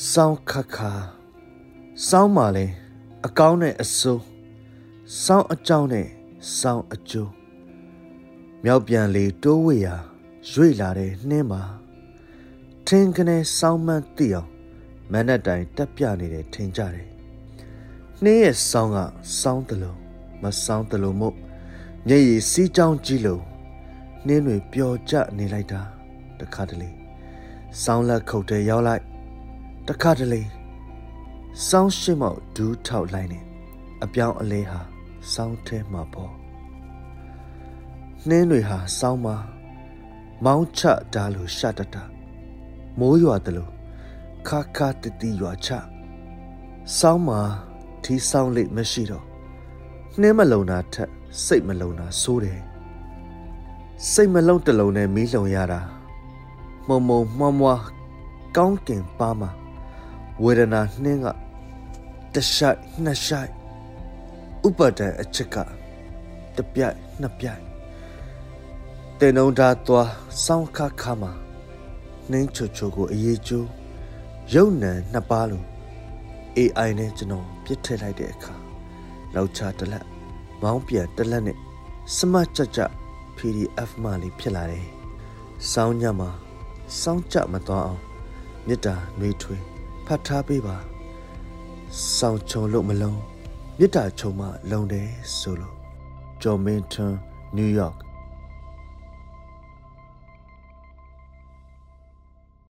စောင်းခခါစောင်းမှလဲအကောင်းနဲ့အဆိုးစောင်းအကြောင်းနဲ့စောင်းအကျိုးမြောက်ပြန်လေတိုးဝေရာရွေ့လာတဲ့နှင်းမှာထင်းကနေစောင်းမှန်းသိအောင်မနက်တိုင်တက်ပြနေတယ်ထင်ကြတယ်နှင်းရဲ့စောင်းကစောင်းတလုံးမစောင်းတလုံးမို့မျက်ရည်စီးကြောင်းကြီးလို့နှင်းတွေပျော်ကျနေလိုက်တာတခါတလေစောင်းလက်ခုတ်တဲ့ရောက်လိုက် တခါတလေစောင်းရှိမောက်ဒူးထောက်လိုက်နေအပြောင်းအလဲဟာစောင်းထဲမှာပေါ့နှင်းတွေဟာစောင်းမှာမောင်းချတာလို့ရှတတမိုးရွာတယ်လို့ခါခါတတီရွာချစောင်းမှာထီစောင်းလိမရှိတော့နှင်းမလုံတာထက်စိတ်မလုံတာဆိုးတယ်စိတ်မလုံတလုံးနဲ့မီးလုံရတာမုံမုံမွားမွားကောင်းကင်ပါမှာ ဝေဒနာနှင်းကတရှိုက်နှစ်ရှိုက်ဥပဒံအချက်ကတပြိုက်နှစ်ပြိုက်တင်ုံဓာသွားစောင်းခါခါမှာနှင်းချိုချိုကိုအေးကျိုးရုပ်နံနှစ်ပါးလို့ AI နဲ့ကျွန်တော်ပြစ်ထည့်လိုက်တဲ့အခါလောက်ချတလက်မောင်းပြန်တလက်နဲ့စမတ်ကြကြ PDF မှလေးဖြစ်လာတယ်။စောင်းညမှာစောင်းကြမသွားအောင်မေတ္တာနှွေးထွေးဖ တ်ထားပေးပါ။စောင်းချုံလို့မလုံးမေတ္တာချုံမှလုံတယ်ဆိုလို့ဂျော်မင်တွန်နယူးယောက်